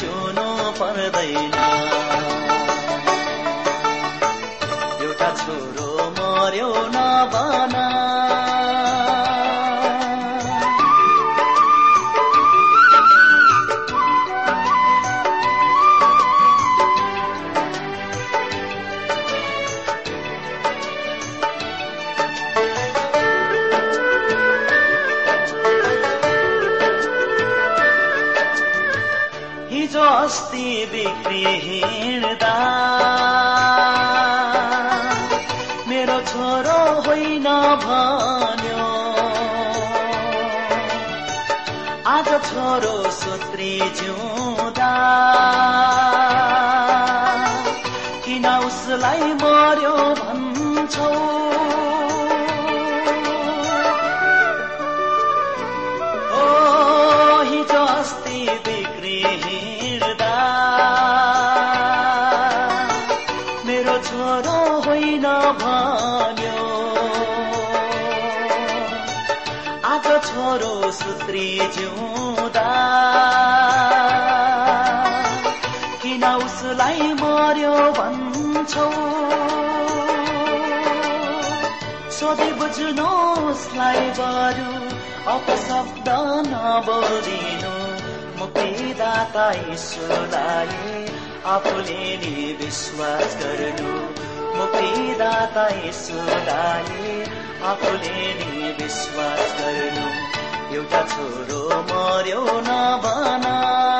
चुनु पर्दैन बिक्री हिँड्दा मेरो छोरो होइन भन्यो। आज छोरो सुत्री जिउँदा। किन उसलाई मर्यो उसलाई मर्यो भन्छौ। सोधे बुझ्नुहोस्लाई बरु अपशब्द नबोलिनु मुक्तिदाता ईश्वरलाई आफूले नि विश्वास गर्नु। मुक्तिदाता ईश्वरलाई आफूले नि विश्वास गर्नु। एउटा छोरो मर्यो नभना।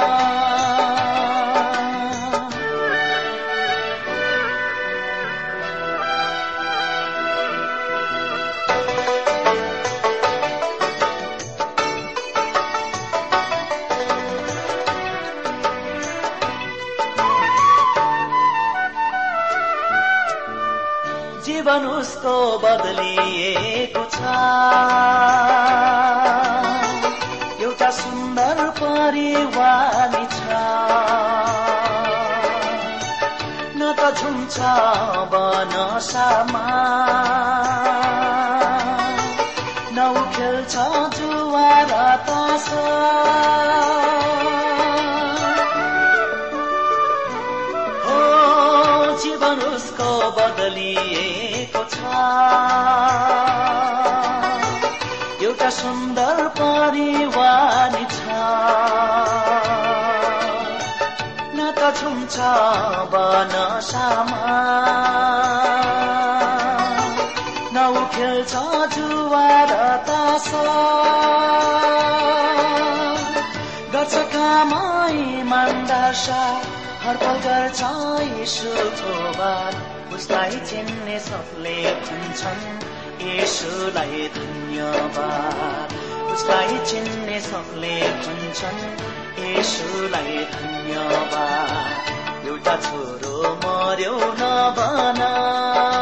उसको बदलिएको छ एउटा सुन्दर परिवार छ। न त झुम्छ बनसामा न खेल्छ जुवा तासा। हो एउटा सुन्दर परिवार छ। न त झुम्छ बनसामा न खेल्छ जुवा र तासा। गर्छ कामै हरपल गर्छ यीशुको बात उसलाई चिन्ने सबले भन्छन्। यीशुलाई धन्यवाद। उसलाई चिन्ने सबले भन्छन्। यीशुलाई धन्यवाद। एउटा छोरो मर्यो नभना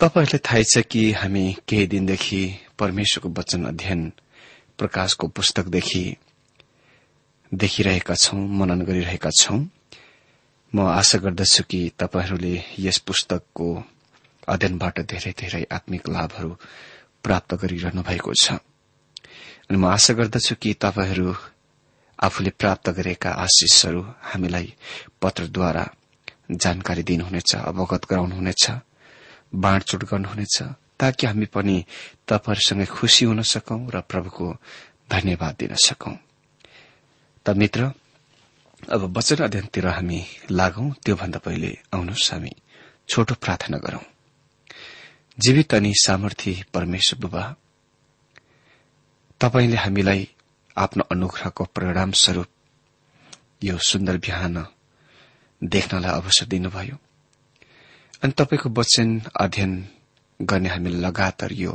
तपाईँहरूलाई थाहै छ कि हामी केही दिनदेखि परमेश्वरको वचन अध्ययन प्रकाशको पुस्तकदेखि देखिरहेका छौं मनन गरिरहेका छौं? म आशा गर्दछु कि तपाईँहरूले यस पुस्तकको अध्ययनबाट धेरै धेरै आत्मिक लाभहरू प्राप्त गरिरहनु भएको छ। अनि म आशा गर्दछु कि तपाईँहरू आफूले प्राप्त गरेका आशिषहरू हामीलाई पत्रद्वारा जानकारी दिनुहुनेछ अवगत गराउनुहुनेछ। बाँडचुट गर्नुहुनेछ ताकि हामी पनि तपाईँहरूसँगै खुशी हुन सकौं र प्रभुको धन्यवाद दिन सकौं। त मित्र अब वचन अध्ययनतिर हामी लागौं त्योभन्दा पहिले आउनुहोस् हामी छोटो प्रार्थना गरौं। जीवित अनि सामर्थ्य परमेश्वर बुबा तपाईँले हामीलाई आफ्नो अनुग्रहको परिणाम स्वरूप यो सुन्दर बिहान देख्नलाई अवसर दिनुभयो। अनि तपाईँको वचन अध्ययन गर्ने हामीले लगातार यो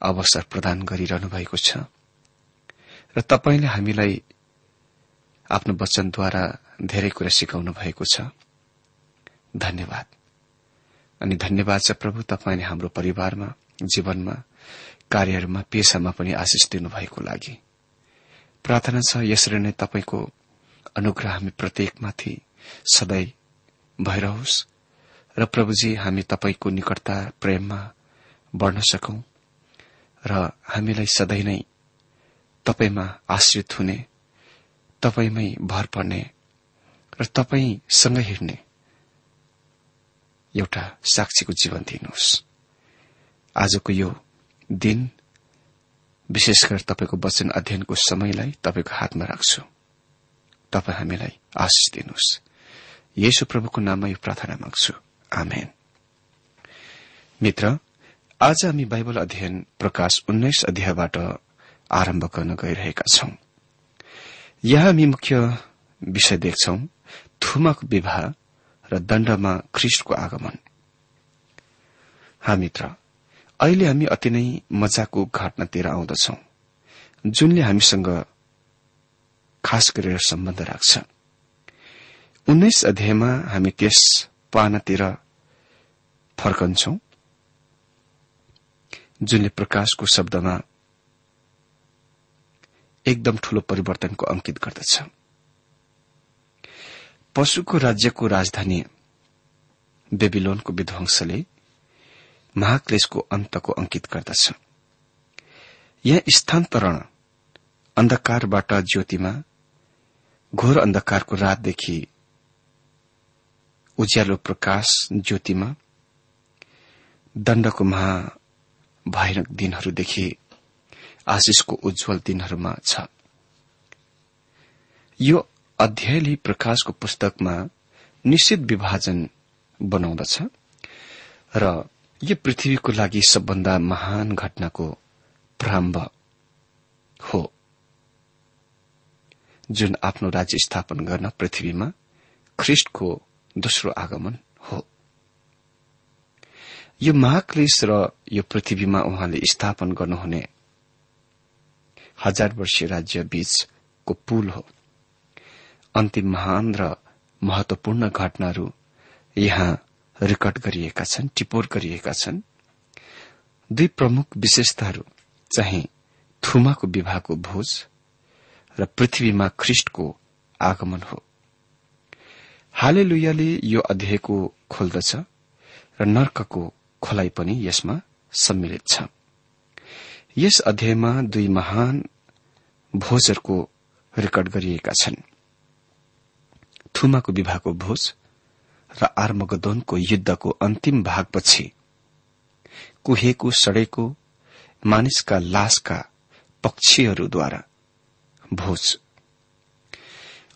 अवसर प्रदान गरिरहनु भएको छ। र तपाईँले हामीलाई आफ्नो वचनद्वारा धेरै कुरा सिकाउनु भएको छ। धन्यवाद। अनि धन्यवाद छ प्रभु तपाईँले हाम्रो परिवारमा जीवनमा कार्यहरूमा पेसामा पनि आशिष दिनुभएको लागि। प्रार्थना छ यसरी नै तपाईँको अनुग्रह हामी प्रत्येकमाथि सधैँ भइरहोस्। र प्रभुजी हामी तपाईँको निकटता प्रेममा बढ़न सकौं र हामीलाई सधैँ नै तपाईँमा आश्रित हुने तपाईँमै भर पर्ने र तपाईँसँग हिँड्ने एउटा साक्षीको जीवन दिनुहोस्। आजको यो दिन विशेष गरी तपाईँको वचन अध्ययनको समयलाई तपाईँको हातमा राख्छु। तपाईँ हामीलाई आशिष दिनुहोस्। येशु प्रभुको नाममा यो प्रार्थना माग्छु। आमेन। मित्र आज हामी बाइबल अध्ययन प्रकाश उन्नाइस अध्यायबाट आरम्भ गर्न गइरहेका छौं। यहाँ हामी मुख्य विषय देख्छौ थुमक विवाह र दण्डमा ख्रिष्टको आगमन। हा मित्र अहिले हामी अति नै मजाको घटनातिर आउँदछौ जुनले हामीसँग खास गरेर सम्बन्ध राख्छ। उन्नाइस अध्यायमा हामी त्यस पानातिर फर्कन्छौ? जुनले प्रकाशको शब्दमा एकदम ठूलो परिवर्तनको अंकित गर्दछ। पशुको राज्यको राजधानी बेबिलोनको विध्वंसले महाक्लेशको अन्तको अंकित गर्दछ। यहाँ स्थान्तरण अन्धकारबाट ज्योतिमा घोर अन्धकारको रातदेखि उज्यालो प्रकाश ज्योतिमा दण्डको महाभयानक दिनहरूदेखि आशिषको उज्जवल दिनहरूमा छ। यो अध्यायले प्रकाशको पुस्तकमा निश्चित विभाजन बनाउँदछ र यो पृथ्वीको लागि सबभन्दा महान घटनाको प्रारम्भ हो। जुन आफ्नो राज्य स्थापन गर्न पृथ्वीमा ख्रिष्टको दोस्रो आगमन हो। यो महाक्लेश र यो पृथ्वीमा उहाँले स्थापन गर्नुहुने हजार वर्षीय राज्य बीचको पुल हो। अन्तिम महान र महत्वपूर्ण घटनाहरू यहाँ रेकर्ड गरिएका छन् टिपोर गरिएका छन्। दुई प्रमुख विशेषताहरू चाहिँ थुमाको विवाहको भोज र पृथ्वीमा ख्रिष्टको आगमन हो। हाले लुयाले यो अध्यायको खोल्दछ र नर्कको खोलाइ पनि यसमा सम्मिलित छ। यस अध्यायमा दुई महान भोजहरूको रेकर्ड गरिएका छन्। थुमाको विवाहको भोज र आर्मगदोनको युद्धको अन्तिम भागपछि कुहेको सडेको मानिसका लासका पक्षीहरूद्वारा भोज।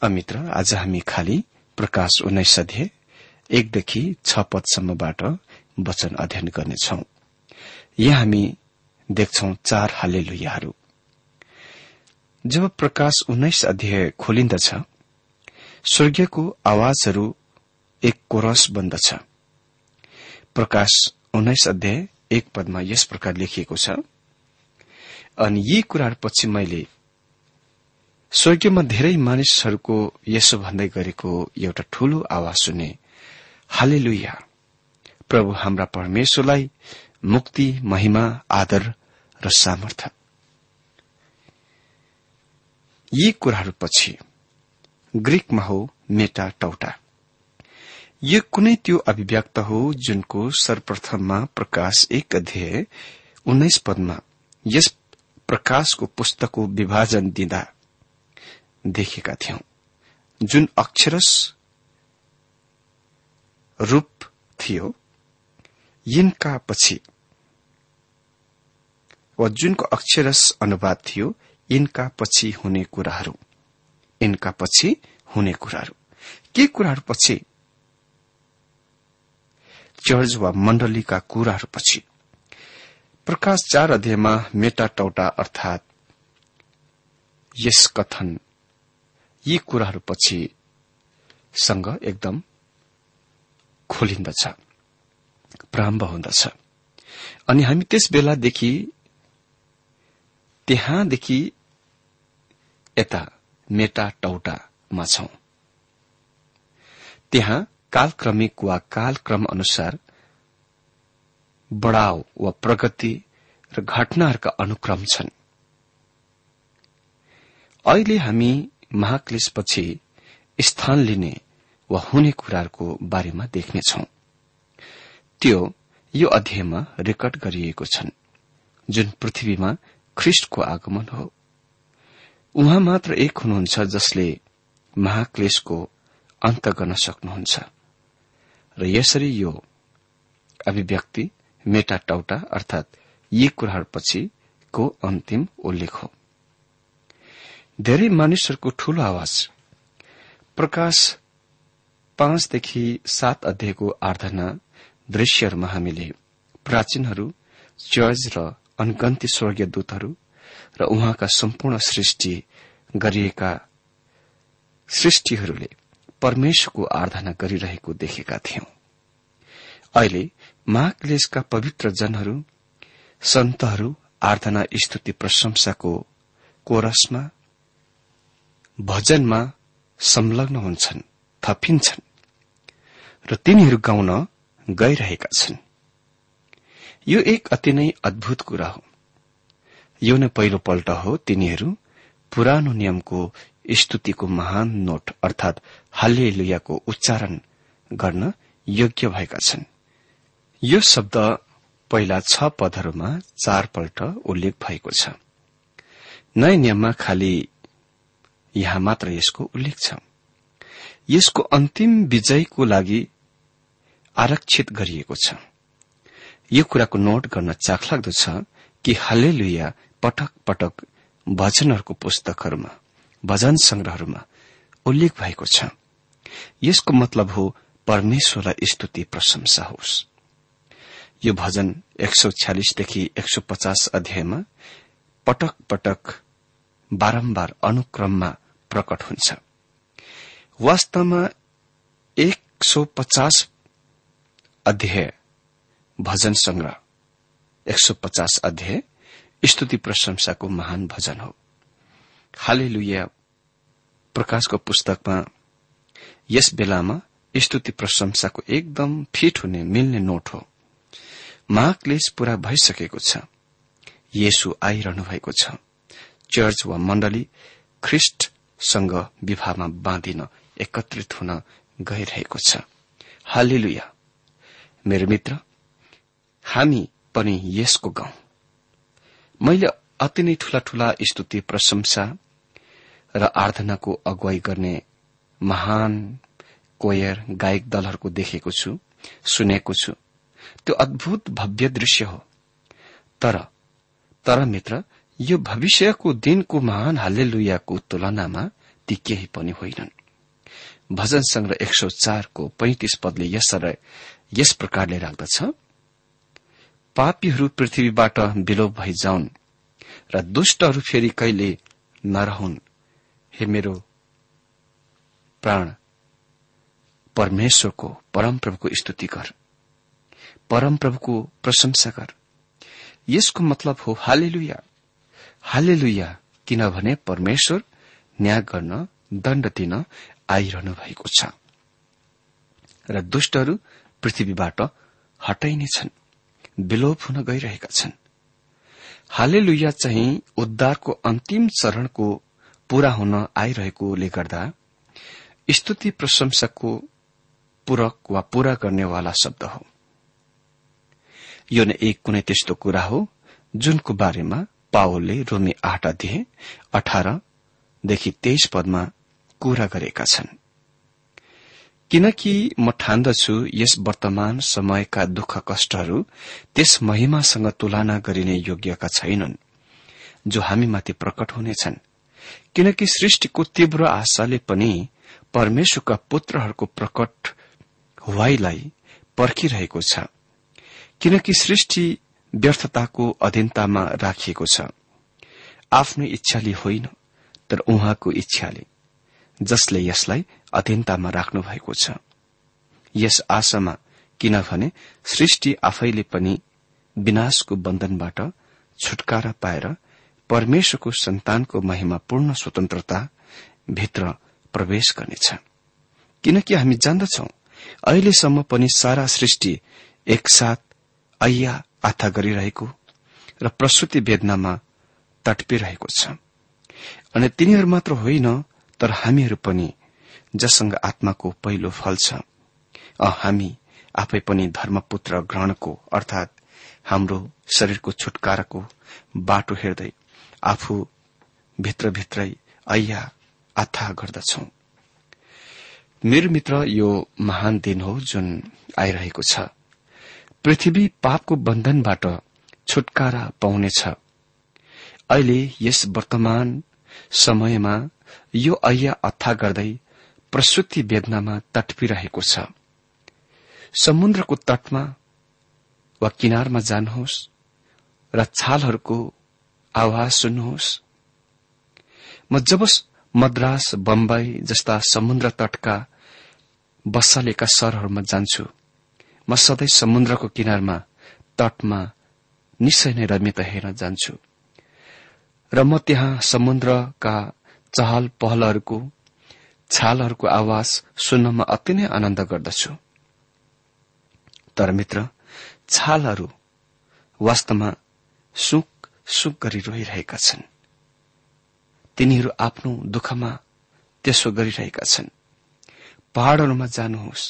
अमित्र आज हामी खाली प्रकाश उन्नाइस अध्यय एकदेखि छ पदसम्मबाट वचन अध्ययन गर्नेछौ। यहाँ हामी देख्छौ चार हाले लुयाहरू जब प्रकाश उन्नाइस अध्याय खोलिन्दछ स्वर्गीयको आवाजहरू एक कोरस बन्दछ। प्रकाश उन्नाइस अध्याय एक पदमा यस प्रकार लेखिएको छ अनि यी कुराहरूपछि मैले स्वर्गीयमा धेरै मानिसहरूको यसो भन्दै गरेको एउटा ठूलो आवाज सुने हाले प्रभु हाम्रा परमेश्वरलाई मुक्ति महिमा आदर र सामर्थ। यी कुराहरूपछि ग्रीकमा हो मेटा टौटा। यो कुनै त्यो अभिव्यक्त हो जुनको सर्वप्रथममा प्रकाश एक अध्यय उन्नाइस पदमा यस प्रकाशको पुस्तकको विभाजन दिँदा देखेका थियौं। जुन अक्षरस रूप थियो यिनका पछि वा जुनको अक्षरस अनुवाद थियो यिनका पछि हुने कुराहरू। यिनका पछि हुने कुराहरू। के कुराहरू पछि? चर्च वा मण्डलीका कुराहरूपछि प्रकाश चार अध्यायमा मेटा टौटा अर्थात यस कथन। यी कुराहरूपछि सँग एकदम खोलिन्दछ। प्रारम्भ हुँदछ। अनि हामी त्यस बेलादेखि त्यहाँदेखि यता मेटा टौटामा छौं। त्यहाँ कालक्रमिक वा कालक्रम अनुसार बढाव वा प्रगति र घटनाहरूका अनुक्रम छन्। अहिले हामी महाक्लेशपछि स्थान लिने वा हुने कुराहरूको बारेमा देख्नेछौ। त्यो यो अध्यायमा रेकर्ड गरिएको छन् जुन पृथ्वीमा ख्रिष्टको आगमन हो। उहाँ मात्र एक हुनुहुन्छ जसले महाक्लेशको अन्त गर्न सक्नुहुन्छ। र यसरी यो अभिव्यक्ति मेटाटौटा अर्थात यी कुराहरूपछिको अन्तिम उल्लेख हो। धेरै मानिसहरूको ठूलो आवाज। प्रकाश पाँचदेखि सात अध्यायको आराधना दृश्यहरूमा हामीले प्राचीनहरू चर्च र अनगन्ती स्वर्गीय दूतहरू र उहाँका सम्पूर्ण सृष्टि गरिएका सृष्टिहरूले परमेश्वरको आराधना गरिरहेको देखेका थियौं। अहिले महाक्लेशका पवित्र जनहरू सन्तहरू आराधना स्तुति प्रशंसाको कोरसमा भजनमा संलग्न हुन्छन् थपिन्छन्। र तिनीहरू गाउन गइरहेका छन्। यो एक अति नै अद्भुत कुरा हो। यो नै पहिलो पल्ट हो तिनीहरू पुरानो नियमको स्तुतिको महान नोट अर्थात हालेलुयाको उच्चारण गर्न योग्य भएका छन्। यो शब्द पहिला छ पदहरूमा चारपल्ट उल्लेख भएको छ। नयाँ नियममा खालि यहाँ मात्र यसको उल्लेख छ। यसको अन्तिम विजयको लागि आरक्षित गरिएको छ। यो कुराको नोट गर्न चाखलाग्दो छ कि हालेलुया पटक पटक भजनहरूको पुस्तकहरूमा भजन संग्रहहरूमा उल्लेख भएको छ। यसको मतलब हो परमेश्वरलाई स्तुति प्रशंसा होस्। यो भजन एक सौ छ्यालिसदेखि एक सौ पचास अध्यायमा पटक पटक बारम्बार अनुक्रममा प्रकट हुन्छ। वास्तवमा एक सौ पचास अध्याय भजन संग्रह। एक सौ पचास अध्याय स्तुति प्रशंसाको महान भजन हो। हालेलुया। प्रकाशको पुस्तकमा यस बेलामा स्तुति प्रशंसाको एकदम फिट हुने मिल्ने नोट हो। महाक्लेश पूरा भइसकेको छ। येसु आइरहनु भएको छ। चर्च वा मण्डली ख्रिष्टसँग विवाहमा बाँधिन एकत्रित हुन गइरहेको छ। हालेलुया। मेरो मित्र हामी पनि यसको गाउँ मैले अति नै ठूला ठूला स्तुति प्रशंसा र आराधनाको अगुवाई गर्ने महान कोयर गायक दलहरूको देखेको छु सुनेको छु। त्यो अद्भुत भव्य दृश्य हो। तर तर मित्र यो भविष्यको दिनको महान हाल्लेलुयाको तुलनामा ती केही पनि होइनन्। भजन संग्रह एक सौ चारको पैंतिस पदले यसरी यस प्रकारले राख्दछ पापीहरू पृथ्वीबाट विलोप भइजाउन् र दुष्टहरू फेरि कहिले नरहुन्। हे मेरो प्राण परमेश्वरको परमप्रभुको स्तुति गर। परमप्रभुको प्रशंसा गर। यसको मतलब हो हालेलुया। हालेलुया किनभने परमेश्वर न्याय गर्न दण्ड दिन आइरहनु भएको छ। र दुष्टहरू पृथ्वीबाट हटाइनेछन् विलोप हुन गइरहेका छन्। हाले लुया चाहिँ उद्धारको अन्तिम चरणको पूरा हुन आइरहेकोले गर्दा स्तुति प्रशंसाको पूरक वा पूरा गर्नेवाला शब्द हो। यो नै एक कुनै त्यस्तो कुरा हो जुनको बारेमा पावलले रोमी आठ अध्यय अठारदेखि तेइस पदमा कुरा गरेका छन्। किनकि म ठान्दछु यस वर्तमान समयका दुःख कष्टहरू त्यस महिमासँग तुलना गरिने योग्यका छैनन् जो हामीमाथि प्रकट हुनेछन्। किनकि सृष्टिको तीव्र आशाले पनि परमेश्वरका पुत्रहरूको प्रकट हुवाईलाई पर्खिरहेको छ। किनकि सृष्टि व्यर्थताको अधीनतामा राखिएको छ। आफ्नो इच्छाले होइन तर उहाँको इच्छाले जसले यसलाई अधीनतामा राख्नु भएको छ। यस आशामा किनभने सृष्टि आफैले पनि विनाशको बन्धनबाट छुटकारा पाएर परमेश्वरको सन्तानको महिमापूर्ण स्वतन्त्रता भित्र प्रवेश गर्नेछ। किनकि हामी जान्दछौ अहिलेसम्म पनि सारा सृष्टि एकसाथ ऐया आथा गरिरहेको र प्रसुति वेदनामा तटपिरहेको छ। अनि तिनीहरू मात्र होइन तर हामीहरू पनि जससँग आत्माको पहिलो फल छ। हामी आफै पनि धर्मपुत्र ग्रहणको अर्थात हाम्रो शरीरको छुटकाराको बाटो हेर्दै आफू भित्रभित्रै ऐया आथा गर्दछौ। मेरो मित्र यो महान दिन हो जुन आइरहेको छ। पृथ्वी पापको बन्धनबाट छुटकारा पाउनेछ। अहिले यस वर्तमान समयमा यो ऐया अथा गर्दै प्रसुति वेदनामा तटपिरहेको छ। समुद्रको तटमा वा किनारमा जानुहोस् र छालहरूको आवाज सुन्नुहोस्। म जब मद्रास बम्बई जस्ता समुद्र तटका बसालेका सहरहरूमा जान्छु म सधैँ समुद्रको किनारमा तटमा निश्चय नै रमित हेर्न जान्छु। र म त्यहाँ समुद्रका चहल पहलहरूको छालहरूको आवाज सुन्नमा अति नै आनन्द गर्दछु। तर मित्र छालहरू वास्तवमा सुख सुख गरी रोइरहेका छन्। तिनीहरू आफ्नो दुःखमा त्यसो गरिरहेका छन्। पहाड़हरूमा जानुहोस्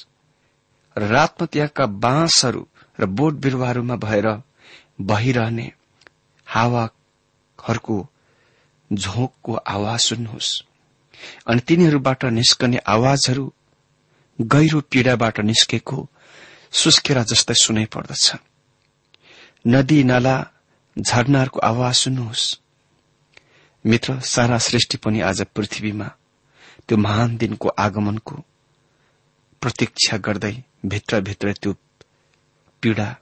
र रातमा त्यहाँका बाँसहरू र बोट बिरुवाहरूमा भएर बहिरहने हावाहरूको झोकको आवाज सुन्नुहोस्। अनि तिनीहरूबाट निस्कने आवाजहरू गहिरो पीड़ाबाट निस्केको सुस्केरा जस्तै सुनै पर्दछ। नदी नाला झरनाहरूको आवाज सुन्नुहोस्। मित्र सारा सृष्टि पनि आज पृथ्वीमा त्यो महान दिनको आगमनको प्रतीक्षा गर्दै भित्रभित्र त्यो पीड़ा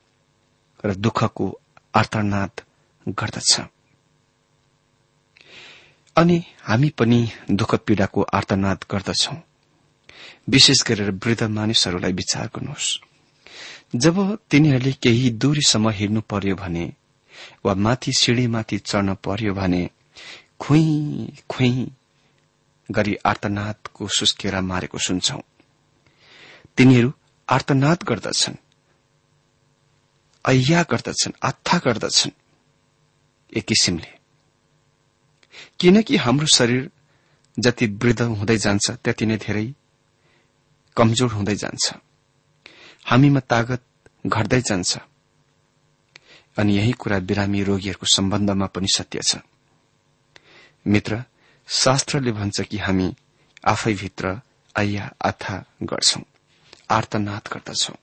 र दुःखको आर्तनाद गर्दछ। अनि हामी पनि दुःख पीड़ाको आर्तनाद गर्दछौ। विशेष गरेर वृद्ध मानिसहरूलाई विचार गर्नुहोस्। जब तिनीहरूले केही दूरीसम्म हिँड्नु पर्यो भने वा माथि सिँढीमाथि चढ्न पर्यो भने खुइ खुइ गरी आर्तनादको सुस्केरा मारेको सुन्छौ। तिनीहरू आर्तनाद गर्दछन् ऐया गर्दछन् आत्था गर्दछन्। एक किसिमले किनकि हाम्रो शरीर जति वृद्ध हुँदै जान्छ त्यति नै धेरै कमजोर हुँदै जान्छ। हामीमा तागत घट्दै जान्छ। अनि यही कुरा बिरामी रोगीहरूको सम्बन्धमा पनि सत्य छ। मित्र शास्त्रले भन्छ कि हामी आफैभित्र आया आथा गर्छौं आर्तनाद गर्दछौ।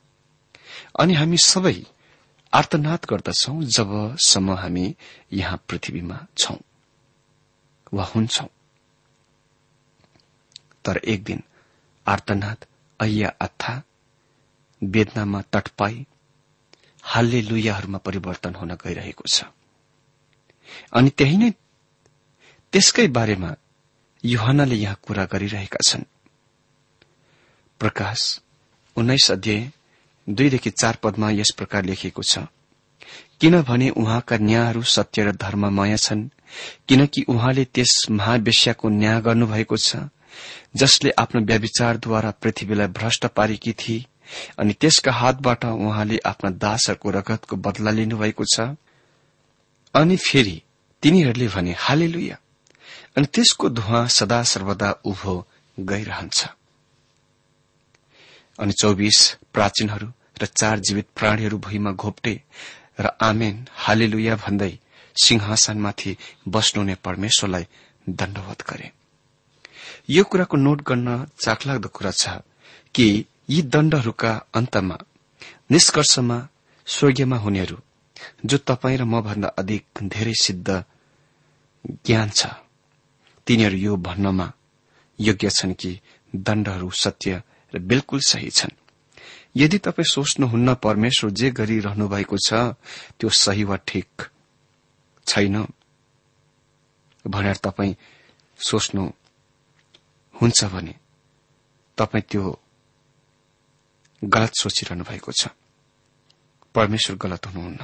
अनि हामी सबै आर्तनाद गर्दछौ जबसम्म हामी यहाँ पृथ्वीमा छौं। वा हुन्छौ। तर एक दिन आर्तनाद अय्या अथा वेदनामा तटपाई हालले लुयाहरूमा परिवर्तन हुन गइरहेको छ। अनि त्यही नै त्यसकै बारेमा युहनाले यहाँ कुरा गरिरहेका छन्। प्रकाश उन्नाइस अध्याय दुईदेखि चार पदमा यस प्रकार लेखिएको छ। किनभने उहाँका न्यायहरू सत्य र धर्ममय छन् किनकि उहाँले त्यस महावेश्याको न्याय गर्नुभएको छ जसले आफ्नो व्याविचारद्वारा पृथ्वीलाई भ्रष्ट पारेकी थिए अनि त्यसका हातबाट उहाँले आफ्ना दासहरूको रगतको बदला लिनुभएको छ। अनि फेरि तिनीहरूले भने हाले अनि त्यसको धुवा सदा सर्वदा उभो गइरहन्छ। अनि चौबिस प्राचीनहरू र चार जीवित प्राणीहरू भुइँमा घोप्टे र आमेन हालेलुया भन्दै सिंहासनमाथि बस्नुहुने परमेश्वरलाई दण्डवत गरे। यो कुराको नोट गर्न चाखलाग्दो कुरा छ कि यी दण्डहरूका अन्तमा निष्कर्षमा स्वर्गीयमा हुनेहरू जो तपाईँ र म भन्दा अधिक धेरै सिद्ध ज्ञान छ तिनीहरू यो भन्नमा योग्य छन् कि दण्डहरू सत्य र बिल्कुल सही छन्। यदि तपाईँ सोच्नुहुन्न परमेश्वर जे गरिरहनु भएको छ त्यो सही वा ठिक छैन? भनेर तपाईँ सोच्नु हुन्छ भने तपाईँ त्यो गलत सोचिरहनु भएको छ। परमेश्वर गलत हुनुहुन्न।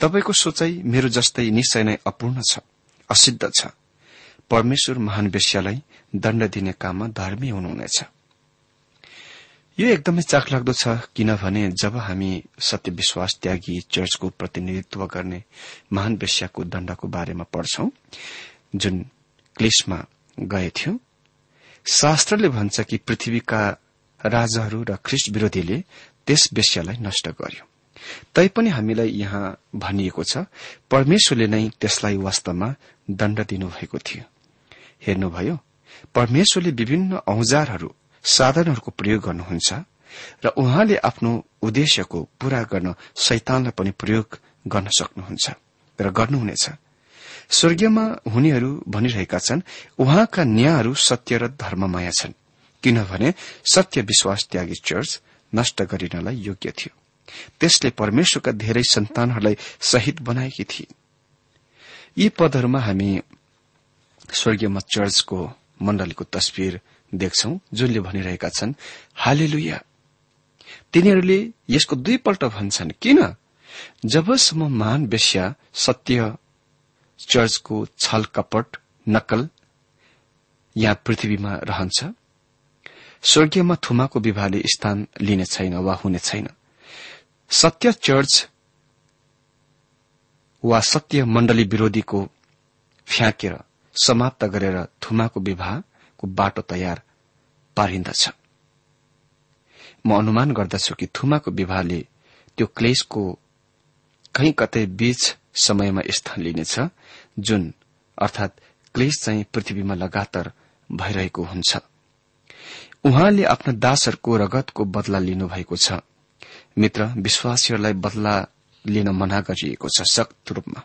तपाईँको सोचाइ मेरो जस्तै निश्चय नै अपूर्ण छ असिद्ध छ। परमेश्वर महान वेश्यालाई दण्ड दिने काममा धर्मी हुनुहुनेछ। यो एकदमै चाखलाग्दो छ किनभने जब हामी सत्य विश्वास त्यागी चर्चको प्रतिनिधित्व गर्ने महान वेश्याको दण्डको बारेमा पढ्छौं जुन क्लिसमा गएथ्यो शास्त्रले भन्छ कि पृथ्वीका राजाहरू र ख्रिस्ट विरोधीले त्यस वेश्यालाई नष्ट गर्यो। तैपनि हामीलाई यहाँ भनिएको छ परमेश्वरले नै त्यसलाई वास्तवमा दण्ड दिनुभएको थियो। हेर्नुभयो परमेश्वरले विभिन्न औजारहरू साधनहरूको प्रयोग गर्नुहुन्छ र उहाँले आफ्नो उद्देश्यको पूरा गर्न शैतानलाई पनि प्रयोग गर्न सक्नुहुन्छ र गर्नुहुनेछ। स्वर्गीयमा हुनेहरू भनिरहेका छन् उहाँका न्यायहरू सत्य र धर्ममाया छन् किनभने सत्य विश्वास त्यागी चर्च नष्ट गरिनलाई योग्य थियो। त्यसले परमेश्वरका धेरै सन्तानहरूलाई शहीद बनाएकी थिए। यी पदहरूमा हामी स्वर्गीयमा चर्चको मण्डलीको तस्विर देख्छौ जुनले भनिरहेका छन् हालेलुया। तिनीहरूले यसको दुईपल्ट भन्छन् किन? जबसम्म महान वेश्या सत्य चर्चको छल कपट नक्कल यहाँ पृथ्वीमा रहन्छ स्वर्गीयमा थुमाको विवाहले स्थान लिने छैन वा हुने छैन। सत्य चर्च वा सत्य मण्डली विरोधीको फ्याँकेर समाप्त गरेर थुमाको विवाहको बाटो तयार पारिन्दछ म अनुमान गर्दछु कि थुमाको विवाहले त्यो क्लेशको कहीँ कतै बीच समयमा स्थान लिनेछ जुन अर्थात क्लेश चाहिँ पृथ्वीमा लगातार भइरहेको हुन्छ। उहाँले आफ्ना दासहरूको रगतको बदला लिनुभएको छ। मित्र विश्वासीहरूलाई बदला लिन मना गरिएको छ सक्त रूपमा।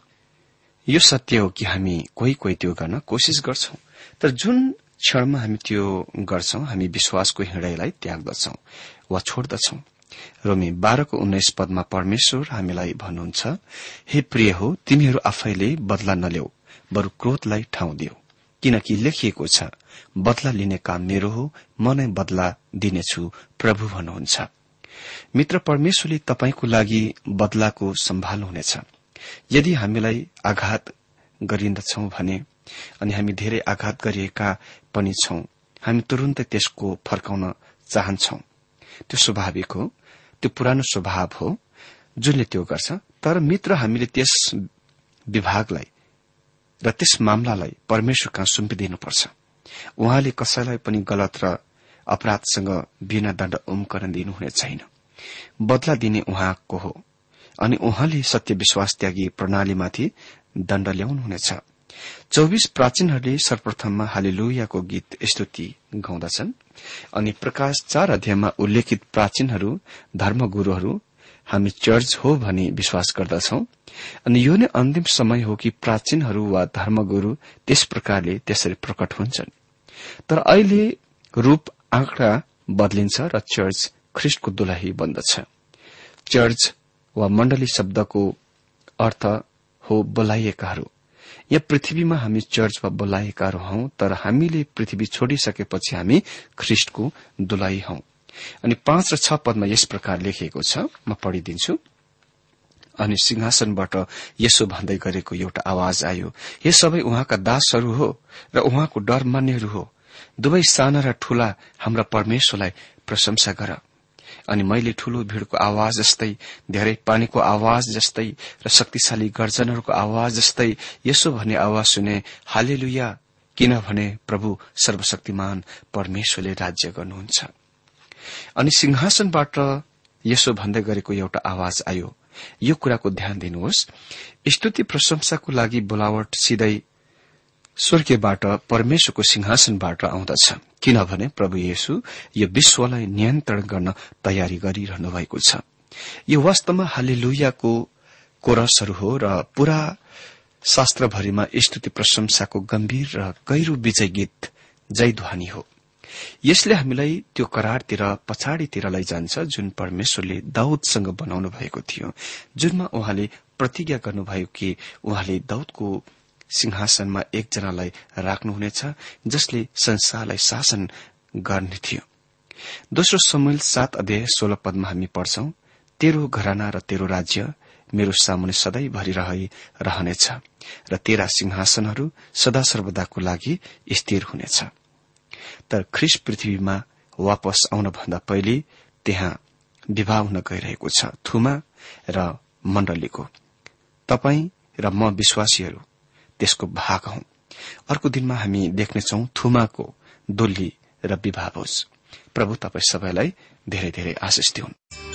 यो सत्य हो कि हामी कोही कोही त्यो गर्न कोशिश गर्छौं। तर जुन क्षणमा हामी त्यो गर्छौं हामी विश्वासको हिँडाइलाई त्याग्दछौ वा छोड्दछौ। रोमी बाह्रको उन्नाइस पदमा परमेश्वर हामीलाई भन्नुहुन्छ हे प्रिय हो तिमीहरू आफैले बदला नल्याउ बरु क्रोधलाई ठाउँ दियो। किनकि लेखिएको छ बदला लिने काम मेरो हो म नै बदला दिनेछु प्रभु भन्नुहुन्छ। मित्र परमेश्वरले तपाईँको लागि बदलाको सम्भाल्नुहुनेछ यदि हामीलाई आघात गरिन्दछौ भने अनि हामी धेरै आघात गरिएका पनि छौं। हामी तुरन्तै त्यसको फर्काउन चाहन्छौ। त्यो स्वाभाविक हो। त्यो पुरानो स्वभाव हो जुनले त्यो गर्छ। तर मित्र हामीले त्यस विभागलाई र त्यस मामलालाई परमेश्वर कहाँ सुम्पिदिनुपर्छ। उहाँले कसैलाई पनि गलत र अपराधसँग बिना दण्ड उम्कन दिनुहुने छैन। बदला दिने उहाँको हो। अनि उहाँले सत्य विश्वास त्यागी प्रणालीमाथि दण्ड ल्याउनुहुनेछ। चौविस प्राचीनहरूले सर्वप्रथममा हालेलुयाको गीत स्तुति गाउँदछन्। अनि प्रकाश चार अध्यायमा उल्लेखित प्राचीनहरू धर्मगुरूहरू हामी चर्च हो भनी विश्वास गर्दछौ। अनि यो नै अन्तिम समय हो कि प्राचीनहरू वा धर्मगुरू त्यस प्रकारले त्यसरी प्रकट हुन्छन्। तर अहिले रूप आँकडा बदलिन्छ र चर्च ख्रिस्टको दुलाही बन्दछ। चर्च वा मण्डली शब्दको अर्थ हो बोलाइएकाहरू। यहाँ पृथ्वीमा हामी चर्च वा बोलाएकाहरू हौ तर हामीले पृथ्वी छोडिसकेपछि हामी ख्रिष्टको दुलाई हौ। अनि पाँच र छ पदमा यस प्रकार लेखिएको छ म पढिदिन्छु। अनि सिंहासनबाट यसो भन्दै गरेको एउटा आवाज आयो यो सबै उहाँका दासहरू हो र उहाँको डर मान्नेहरू हो। दुवै साना र ठूला हाम्रा परमेश्वरलाई प्रशंसा गर। अनि मैले ठूलो भीड़को आवाज जस्तै धेरै पानीको आवाज जस्तै र शक्तिशाली गर्जनहरूको आवाज जस्तै यसो भन्ने आवाज सुने हालेलुया किनभने प्रभु सर्वशक्तिमान परमेश्वरले राज्य गर्नुहुन्छ। अनि सिंहासनबाट यसो भन्दै गरेको एउटा आवाज आयो। यो कुराको ध्यान दिनुहोस्। स्तुति प्रशंसाको लागि बोलावट सिधै स्वर्गीयबाट परमेश्वरको सिंहासनबाट आउँदछ। किनभने प्रभु येशु यो विश्वलाई नियन्त्रण गर्न तयारी गरिरहनु भएको छ। यो वास्तवमा हालेलुयाको कोरसहरू हो र पूरा शास्त्रभरिमा स्तुति प्रशंसाको गम्भीर र गहिरो विजय गीत जयध्वानी हो। यसले हामीलाई त्यो करारतिर पछाडितिर लैजान्छ जुन परमेश्वरले दाउदसँग बनाउनु भएको थियो जुनमा उहाँले प्रतिज्ञा गर्नुभयो कि उहाँले दाउदको सिंहासनमा एकजनालाई राख्नुहुनेछ जसले संसारलाई शासन गर्ने थियो। दोस्रो समूल सात अध्याय सोह्र पदमा हामी पढ्छौं तेरो घराना र तेरो राज्य मेरो सामुने सधैँ भरिरहै रहनेछ र तेरा सिंहासनहरू सदा सर्वदाको लागि स्थिर हुनेछ। तर ख्रिस पृथ्वीमा वापस आउनभन्दा पहिले त्यहाँ विवाह हुन गइरहेको छ थुमा र मण्डलीको। तपाई र म विश्वासीहरू त्यसको भाग हौ। अर्को दिनमा हामी देख्नेछौ थुमाको दोल्ली र होस्। प्रभु तपाईँ सबैलाई धेरै धेरै आशिष दिउन्।